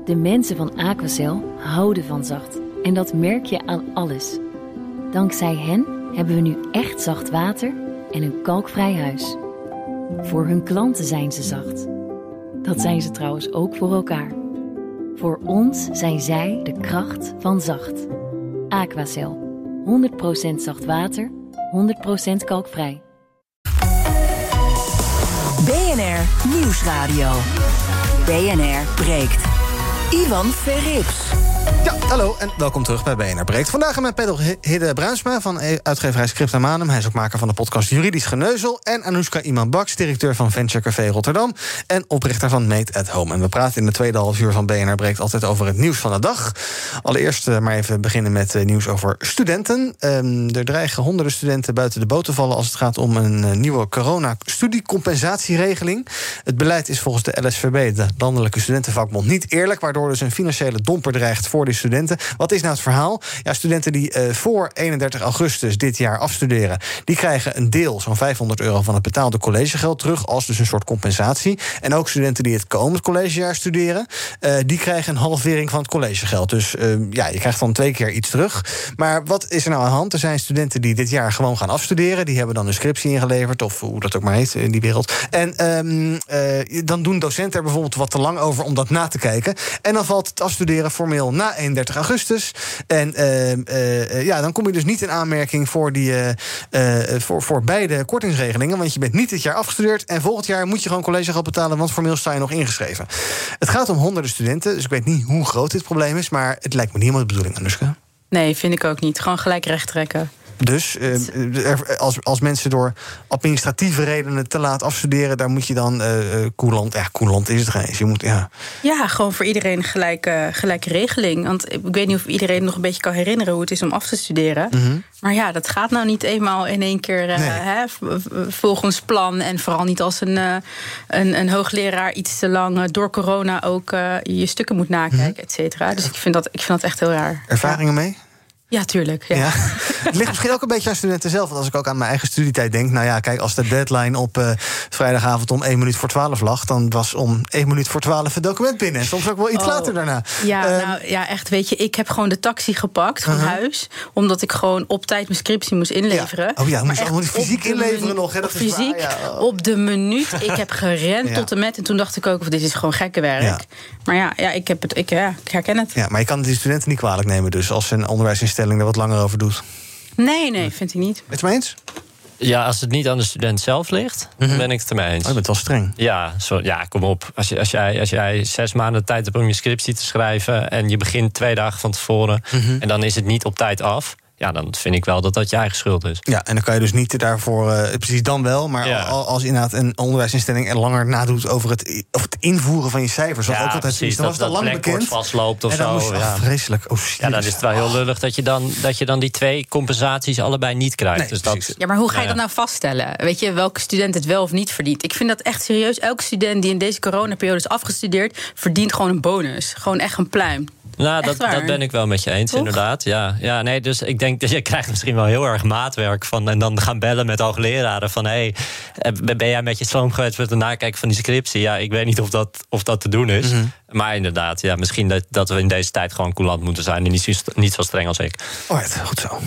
De mensen van Aquacel houden van zacht. En dat merk je aan alles. Dankzij hen hebben we nu echt zacht water en een kalkvrij huis. Voor hun klanten zijn ze zacht. Dat zijn ze trouwens ook voor elkaar. Voor ons zijn zij de kracht van zacht. Aquacel. 100% zacht water, 100% kalkvrij. BNR Nieuwsradio. BNR breekt. Ivan Verrips. Hallo en welkom terug bij BNR Breekt. Vandaag met Pedro Hidde Bruinsma van uitgeverij Script Manum. Hij is ook maker van de podcast Juridisch Geneuzel. En Anoushka Iman Baks, directeur van Venture Café Rotterdam... en oprichter van Made at Home. En we praten in de tweede half uur van BNR Breekt altijd over het nieuws van de dag. Allereerst uh, maar even beginnen met uh, nieuws over studenten. Um, er dreigen honderden studenten buiten de boot te vallen... als het gaat om een uh, nieuwe corona-studiecompensatieregeling. Het beleid is volgens de LSVB, de Landelijke Studentenvakbond, niet eerlijk... waardoor dus een financiële domper dreigt voor die studenten. Wat is nou het verhaal? Ja, studenten die eh, voor 31 augustus dit jaar afstuderen, die krijgen een deel, zo'n 500 euro van het betaalde collegegeld terug, als dus een soort compensatie. En ook studenten die het komend collegejaar studeren, eh, die krijgen een halvering van het collegegeld. Dus eh, ja, je krijgt dan twee keer iets terug. Maar wat is er nou aan de hand? Er zijn studenten die dit jaar gewoon gaan afstuderen. Die hebben dan een scriptie ingeleverd, of hoe dat ook maar heet in die wereld. En ehm, eh, dan doen docenten er bijvoorbeeld wat te lang over om dat na te kijken. En dan valt het afstuderen formeel na 31 augustus. En ehm, eh, ja, dan kom je dus niet in aanmerking voor, die, eh, eh, voor, voor beide kortingsregelingen. Want je bent niet dit jaar afgestudeerd. En volgend jaar moet je gewoon collegegeld betalen, want formeel sta je nog ingeschreven. Het gaat om honderden studenten, dus ik weet niet hoe groot dit probleem is. Maar het lijkt me niet helemaal de bedoeling, Anuska. Nee, vind ik ook niet. Gewoon gelijk recht trekken. Dus eh, er- als, als mensen door administratieve redenen te laat afstuderen, daar moet je dan eh eh, koelant. Ja, koelant is het geen eens. Je moet, ja. Ja, gewoon voor iedereen een gelijke, gelijke regeling. Want ik weet niet of iedereen nog een beetje kan herinneren hoe het is om af te studeren. Mhm. Maar ja, dat gaat nou niet eenmaal in één keer eh, hè, volgens plan. En vooral niet als een, eh, een, een hoogleraar iets te lang eh, door corona ook eh, je stukken moet nakijken, Mhm. et cetera. Dus ik vind, dat, ik vind dat echt heel raar. Ervaringen mee? Ja, tuurlijk. Ja. Ja. Het ligt misschien ook een beetje aan studenten zelf. Want als ik ook aan mijn eigen studietijd denk... nou ja, kijk, als de deadline op eh, vrijdagavond om 1 minuut voor 12 lag... dan was om 1 minuut voor 12 het document binnen. En soms ook wel iets Oh. later daarna. Ja, Ehm, nou, ja, echt, weet je, ik heb gewoon de taxi gepakt van Uh-huh. huis. Omdat ik gewoon op tijd mijn scriptie moest inleveren. Oh ja, moest allemaal fysiek inleveren nog, hè, dat op is waar, fysiek, ja. op de minuut. Ik heb gerend Ja. tot en met. En toen dacht ik ook, dit is gewoon gekke werk. Ja. Maar ja, ja, ik, heb het, ik, ja, ik herken het. ja, maar je kan die studenten niet kwalijk nemen dus... als een onderwijsinstelling er wat langer over doet. Nee, nee, vind ik niet. Het mee eens? Ja, als het niet aan de student zelf ligt, dan ben ik het ermee eens. Oh, je bent wel streng. Ja, zo, ja, kom op. Als, je, als, jij, als jij zes maanden de tijd hebt om je scriptie te schrijven... en je begint twee dagen van tevoren... Mhm. en dan is het niet op tijd af... ja, dan vind ik wel dat dat je eigen schuld is. Ja, en dan kan je dus niet daarvoor, eh, precies dan wel... maar Ja. al- als inderdaad een onderwijsinstelling er langer nadoet... over het, of het invoeren van je cijfers, Ja, ook altijd precies, is... dan was dat- het al dat lang bekend. vastloopt of en dan zo, Moest, ja. ach, vreselijk. Oh, Ja, dan is het wel heel lullig dat je dan, dat je dan die twee compensaties allebei niet krijgt. Nee, dus dat, Ja, maar hoe ga je Ja. dat nou vaststellen? Weet je, welke student het wel of niet verdient? Ik vind dat echt serieus. Elke student die in deze coronaperiode is afgestudeerd... verdient gewoon een bonus. Gewoon echt een pluim. Nou, dat, dat ben ik wel met je eens, Toch? inderdaad. Ja, ja, nee, dus ik denk dat je krijgt misschien wel heel erg maatwerk van. En dan gaan bellen met hoogleraren van: hé, hey, ben jij met je sloom geweest met het nakijken van die scriptie? Ja, ik weet niet of dat, of dat te doen is. Mhm. Maar inderdaad, ja, misschien dat, dat we in deze tijd gewoon coulant moeten zijn en niet, niet zo streng als ik. Alright, goed zo.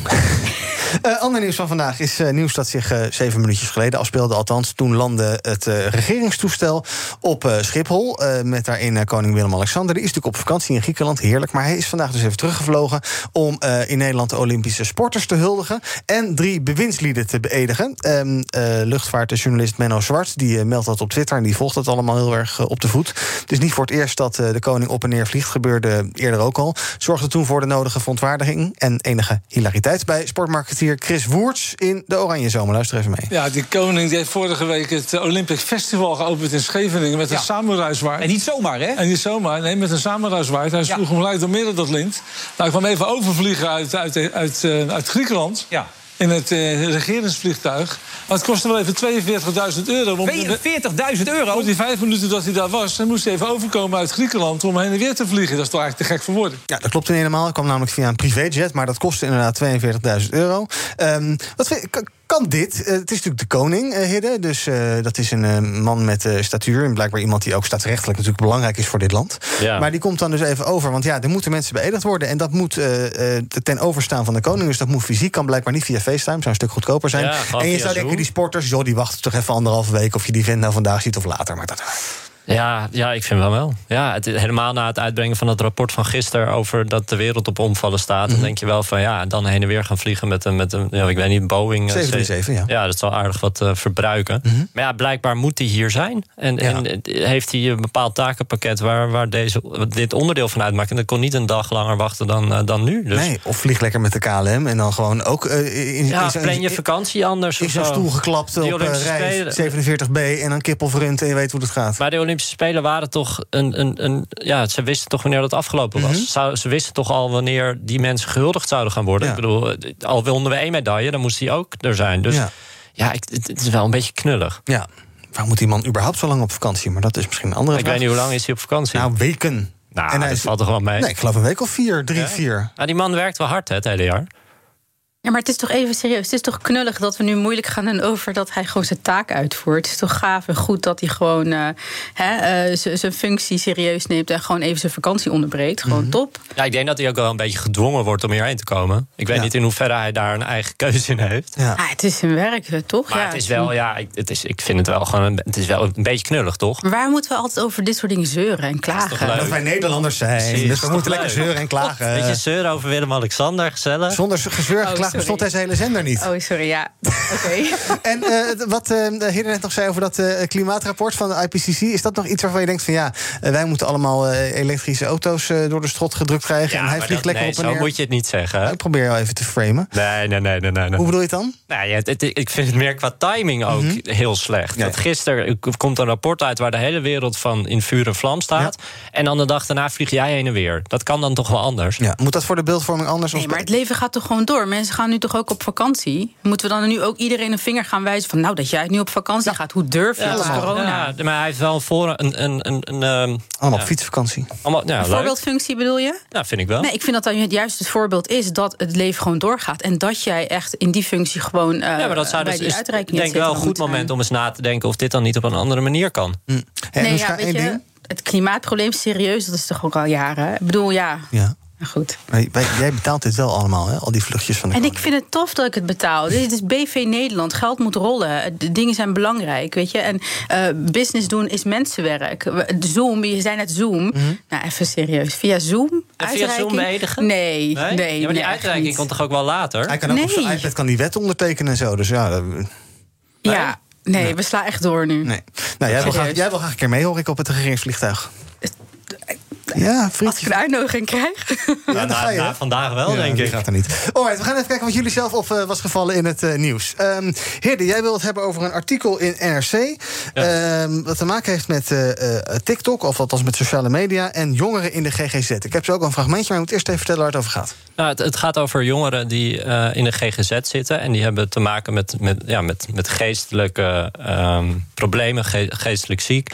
Eh, ander nieuws van vandaag is eh, nieuws dat zich eh, zeven minuutjes geleden afspeelde. Althans, toen landde het regeringstoestel op Schiphol. met daarin koning Willem-Alexander. Die is natuurlijk op vakantie in Griekenland, heerlijk. Maar hij is vandaag dus even teruggevlogen... om in Nederland de Olympische sporters te huldigen... en drie bewindslieden te beëdigen. Ehm eh, luchtvaartjournalist Menno Zwart die meldt dat op Twitter... en die volgt het allemaal heel erg op de voet. Is niet voor het eerst dat de koning op en neer vliegt. Gebeurde eerder ook al. Zorgde toen voor de nodige verontwaardiging... en enige hilariteit bij sportmarketeer Chris Woerts... in de Oranje Zomer. Luister even mee. Ja, die koning die heeft vorige week het eh, Olympic Festival geopend in Scheveningen met een samurai zwaard. En niet zomaar, hè? En niet zomaar, nee, met een samurai zwaard. Hij sloeg hem gelijk door midden dat lint. Nou, ik kwam even overvliegen uit, uit, uit, eh, uit Griekenland. Ja. In het eh, regeringsvliegtuig. Maar het kostte wel even 42.000 euro. om- 42.000 euro? Voor die vijf minuten dat hij daar was, dan moest hij even overkomen uit Griekenland om heen en weer te vliegen. Dat is toch eigenlijk te gek voor woorden. Ja, dat klopt niet helemaal. Ik kwam namelijk via een privéjet, maar dat kostte inderdaad 42.000 euro. Ehm, wat vind- kan, dit? Eh, het is natuurlijk de koning, Hidde. Dus eh, dat is een man met statuur. En blijkbaar iemand die ook staatsrechtelijk natuurlijk belangrijk is voor dit land. Ja. Maar die komt dan dus even over. Want ja, er moeten mensen beëdigd worden. En dat moet ten overstaan van de koning. Dus dat moet fysiek. Kan blijkbaar niet via FaceTime. Zou een stuk goedkoper zijn. Ja, en je zou denken, die sporters, joh, die wachten toch even anderhalve week. Of je die vent nou vandaag ziet of later. Maar dat. Ja, ja, ik vind wel wel. Ja, het, helemaal na het uitbrengen van het rapport van gisteren over dat de wereld op omvallen staat, dan denk je wel van ja, dan heen en weer gaan vliegen met een, met een ja, ik weet niet, Boeing. eh, 737, ja. Ja, dat zal aardig wat eh, verbruiken. Maar ja, blijkbaar moet hij hier zijn. En, en eh, heeft hij een bepaald takenpakket waar, waar deze, dit onderdeel van uitmaakt. En dat kon niet een dag langer wachten dan, eh, dan nu. Dus Nee, of vlieg lekker met de KLM. En dan gewoon ook eh, in, ja, in, plan je vakantie anders. zo'n zo. stoel geklapt Die op eh, reis Spelen- 47b en dan kippelvrunt en je weet hoe het gaat. Maar de Olympische Spelen waren toch een. een, een ja, ze wisten toch wanneer dat afgelopen was. Mhm. Zou- Ze wisten toch al wanneer die mensen gehuldigd zouden gaan worden. Ja. Ik bedoel, eh, al wonnen we één medaille, dan moest hij ook er zijn. Dus Ja. ja, ik, het, is wel een beetje knullig. Ja, waarom moet die man überhaupt zo lang op vakantie? Maar dat is misschien een andere Ik vraag. weet niet hoe lang is hij op vakantie. Nou, weken. Nou, En hij valt toch wel mee? Nee, ik geloof een week of vier, drie, vier. Ah, die man werkt wel hard hè, het hele jaar. Ja, maar het is toch even serieus. Het is toch knullig dat we nu moeilijk gaan doen over dat hij gewoon zijn taak uitvoert. Het is toch gaaf en goed dat hij gewoon eh, hè, eh, zijn functie serieus neemt en gewoon even zijn vakantie onderbreekt. Gewoon Mhm. top. Ja, ik denk dat hij ook wel een beetje gedwongen wordt om hierheen te komen. Ik weet Ja. niet in hoeverre hij daar een eigen keuze in heeft. Ja. Ah, het is zijn werk, eh, toch? Maar ja, het is wel, ja, ik, het is, ik vind het wel gewoon een, het is wel een beetje knullig, toch? Maar waar moeten we altijd over dit soort dingen zeuren en klagen? Dat wij Nederlanders zijn. Precies, dus we moeten lekker zeuren en klagen. Weet je, zeuren over Willem-Alexander, gezellig. Zonder gezeur en Oh, sorry. Bestond deze hele zender niet. Oh, sorry, ja. Oké. En eh, wat eh de heer net nog zei over dat eh, klimaatrapport van de IPCC... is dat nog iets waarvan je denkt van ja, wij moeten allemaal eh, elektrische auto's eh, door de strot gedrukt krijgen... en hij vliegt dat- lekker nee, op en zo neer. moet je het niet zeggen. Ik probeer jou even te framen. Nee, nee, nee, nee, nee. nee. Hoe bedoel je het dan? Nou ja, het, het- ik vind het meer qua timing ook Mhm. heel slecht. Ja. Dat gisteren komt een rapport uit waar de hele wereld van in vuur en vlam staat. En dan de dag daarna vlieg jij heen en weer. Dat kan dan toch wel anders? Ja, moet dat voor de beeldvorming anders? Nee, maar het leven gaat toch gewoon door. Mensen gaan nu toch ook op vakantie? Moeten we dan nu ook iedereen een vinger gaan wijzen van... nou, dat jij nu op vakantie gaat, hoe durf je? Ja, dat is corona. ja, maar hij heeft wel voor een... een, een, een ehm, Allemaal ja. fietsvakantie. Allemaal, ja, Een leuk. voorbeeldfunctie bedoel je? Ja, vind ik wel. Nee, ik vind dat dan juist het voorbeeld is dat het leven gewoon doorgaat. En dat jij echt in die functie gewoon uh, ja, maar dat zou bij dus die is, uitreiking denk ik wel een goed moment om eens na te denken of dit dan niet op een andere manier kan. Hey, Nee, ja, weet één je, het klimaatprobleem is serieus, dat is toch ook al jaren. Ik bedoel, ja, Ja. Maar goed. Maar jij betaalt dit wel allemaal, hè? al die vluchtjes van de En ik vind het tof dat ik het betaal. Dit is BV Nederland. Geld moet rollen. De dingen zijn belangrijk, weet je. En eh, business doen is mensenwerk. We- Zoom, je zei net Zoom. Nou, even serieus. Via Zoom? En via? Zoom beëdigen? Nee, nee. Ja, maar die nee, uitreiking niet. komt toch ook wel later? Hij kan ook op zijn Nee. iPad kan die wet ondertekenen en zo. Dus ja, dat- Ja, nee, we slaan echt door nu. nee. Nou, jij wil, graag, jij wil graag een keer mee, hoor ik, op het regeringsvliegtuig. Ja. Als ik een uitnodiging krijg. Ja, Ja, dan na, ga je, na hè? vandaag wel, Ja, denk ik. gaat er niet. Alright, we gaan even kijken wat jullie zelf op eh, was gevallen in het eh, nieuws. Ehm Heerde, jij wil het hebben over een artikel in NRC... ehm, wat te maken heeft met eh, eh, TikTok, of althans met sociale media... en jongeren in de GGZ. Ik heb zo ook een fragmentje, maar ik moet eerst even vertellen waar het over gaat. Nou, het, het gaat over jongeren die eh, in de GGZ zitten. En die hebben te maken met, met, ja, met, met geestelijke ehm, problemen, ge- geestelijk ziek.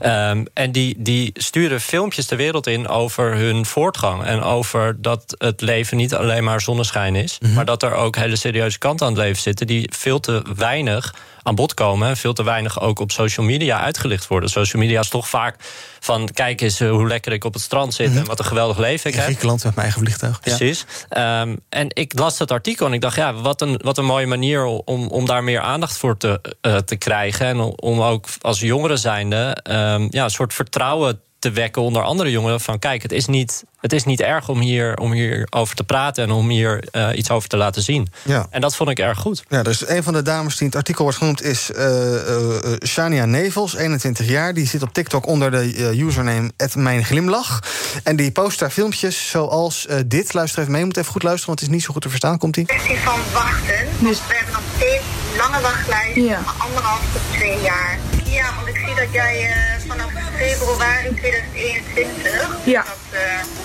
Ehm, en die, die sturen filmpjes de wereld in over hun voortgang. En over dat het leven niet alleen maar zonneschijn is. Maar dat er ook hele serieuze kanten aan het leven zitten. die veel te weinig aan bod komen. En veel te weinig ook op social media uitgelicht worden. Social media is toch vaak van. kijk eens eh, hoe lekker ik op het strand zit. en wat een geweldig leven ik heb. Griekenland met mijn eigen vliegtuig. Ja. Precies. Ehm, en ik las dat artikel en ik dacht, ja, wat een, wat een mooie manier om, om daar meer aandacht voor te, eh, te krijgen. En om ook als jongeren zijnde ehm, ja, een soort vertrouwen te wekken onder andere jongeren. Van kijk, het is niet, het is niet erg om hier, om hier over te praten en om hier eh, iets over te laten zien. Ja. En dat vond ik erg goed. Ja, dus een van de dames die in het artikel wordt genoemd is eh, eh, Shania Nevels, 21 jaar. Die zit op TikTok onder de username @mijnglimlach. En die post daar filmpjes zoals eh, dit. Luister even mee, je moet even goed luisteren, want het is niet zo goed te verstaan. Komt ie? kwestie van wachten. Dus we hebben nog steeds lange wachtlijsten, van anderhalf tot twee jaar. Ja, want ik zie dat jij eh, vanaf februari 2021, Ja. dat, eh,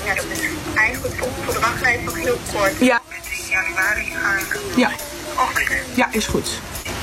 ja, dat is eigenlijk voor, voor de wachtlijst nog heel kort. Ja. Met in januari gaan. Ja. Ja, is goed.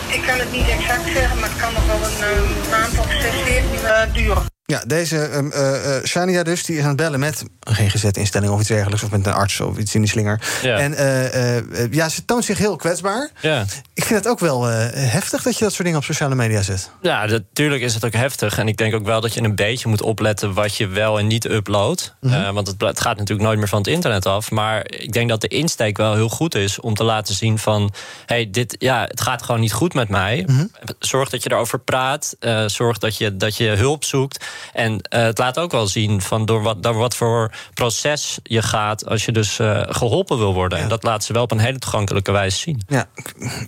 Ik kan het niet exact zeggen, maar het kan nog wel een eh, maand of zes, zeven duren. Ja, deze ehm, eh, eh, Shania dus, die is aan het bellen met een GGZ-instelling of iets dergelijks... of met een arts of iets in die slinger. Ja. En eh, ja, ze toont zich heel kwetsbaar. Ja. Ik vind het ook wel heftig dat je dat soort dingen op sociale media zet. Ja, natuurlijk is het ook heftig. En ik denk ook wel dat je een beetje moet opletten wat je wel en niet uploadt. Mhm. Want het, het gaat natuurlijk nooit meer van het internet af. Maar ik denk dat de insteek wel heel goed is om te laten zien van... hey, dit, ja, het gaat gewoon niet goed met mij. Mhm. Zorg dat je erover praat. zorg dat je, dat je hulp zoekt. En eh, het laat ook wel zien van door wat, door wat voor proces je gaat... als je dus eh, geholpen wil worden. En dat laat ze wel op een hele toegankelijke wijze zien. Ja,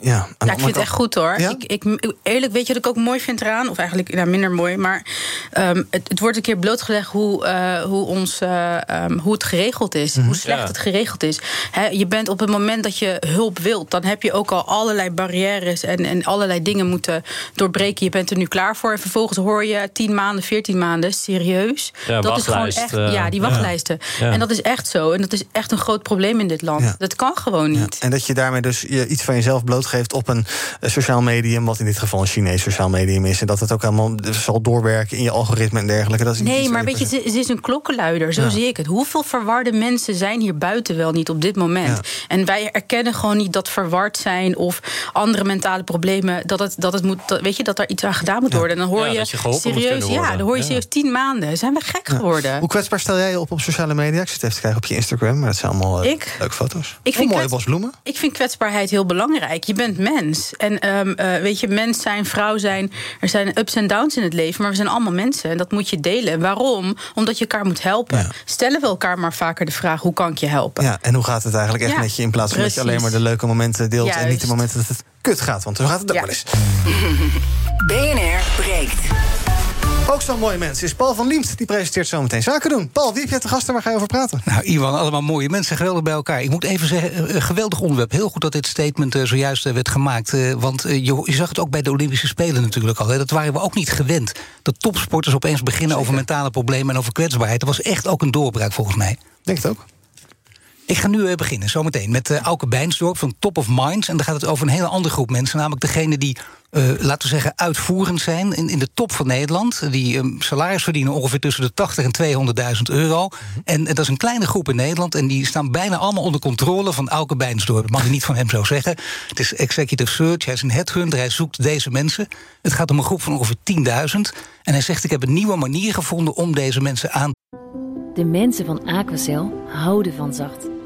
ja, Ja, ik vind het echt goed hoor. Ik, ik, eerlijk, weet je wat ik ook mooi vind eraan? Of eigenlijk nou, minder mooi. Maar ehm, het, het wordt een keer blootgelegd hoe, eh, hoe, ons, eh, ehm, hoe het geregeld is. Hoe slecht Ja. het geregeld is. Hè, je bent op het moment dat je hulp wilt, dan heb je ook al allerlei barrières en, en allerlei dingen moeten doorbreken. Je bent er nu klaar voor. En vervolgens hoor je 10 maanden, 14 maanden, serieus. Ja, dat is gewoon echt. eh, ja, die ja. wachtlijsten. Ja. En dat is echt zo. En dat is echt een groot probleem in dit land. Ja. Dat kan gewoon niet. En dat je daarmee dus je iets van jezelf blootgeeft op een eh, sociaal medium, wat in dit geval een Chinees sociaal medium is. En dat het ook helemaal zal doorwerken in je algoritme en dergelijke. Dat is niet Nee, maar weet je, het is een klokkenluider, zo Ja. zie ik het. Hoeveel verwarde mensen zijn hier buiten wel niet op dit moment? En wij erkennen gewoon niet dat verward zijn of andere mentale problemen, dat het, dat het moet, dat, weet je, dat er iets aan gedaan moet worden. En dan hoor Ja, je, je serieus, ja, dan hoor je Ja. serieus tien maanden. Zijn we gek Ja. geworden? Hoe kwetsbaar stel jij je op op sociale media? Ik zit even te kijken op je Instagram, maar dat zijn allemaal eh, Ik? leuke foto's. Ik vind mooie kwets- bos bloemen. Ik vind kwetsbaarheid heel belangrijk. Je bent mens. En ehm, eh, weet je, mens zijn, vrouw zijn. Er zijn ups en downs in het leven, maar we zijn allemaal mensen. En dat moet je delen. En waarom? Omdat je elkaar moet helpen. Stellen we elkaar maar vaker de vraag: hoe kan ik je helpen? Ja, en hoe gaat het eigenlijk echt Ja, met je? In plaats van dat je alleen maar de leuke momenten deelt en niet de momenten dat het kut gaat. Want zo gaat het ook Ja. wel eens. BNR breekt. Ook zo'n mooie mens is Paul van Liemt. Die presenteert zometeen Zaken doen. Paul, wie heb jij te gast en waar ga je over praten? Nou, Iwan, allemaal mooie mensen, geweldig bij elkaar. Ik moet even zeggen, eh, een geweldig onderwerp. Heel goed dat dit statement eh, zojuist eh, werd gemaakt. Eh, want eh, je, je zag het ook bij de Olympische Spelen natuurlijk al. Hè. Dat waren we ook niet gewend. Dat topsporters opeens beginnen over mentale problemen en over kwetsbaarheid. Dat was echt ook een doorbraak volgens mij. Denk het ook. Ik ga nu eh, beginnen, zometeen, met uh, Auke Bijnsdorp van Top of Minds. En dan gaat het over een hele andere groep mensen. Namelijk degene die, uh, laten we zeggen, uitvoerend zijn in, in de top van Nederland. Die um, salaris verdienen ongeveer tussen de 80 en 200.000 euro. En, en dat is een kleine groep in Nederland. En die staan bijna allemaal onder controle van Auke Bijnsdorp. Dat mag je niet van hem zo zeggen. Het is executive search, hij is een headhunter, hij zoekt deze mensen. Het gaat om een groep van ongeveer 10.000. En hij zegt, ik heb een nieuwe manier gevonden om deze mensen aan De mensen van Aquacel houden van zacht.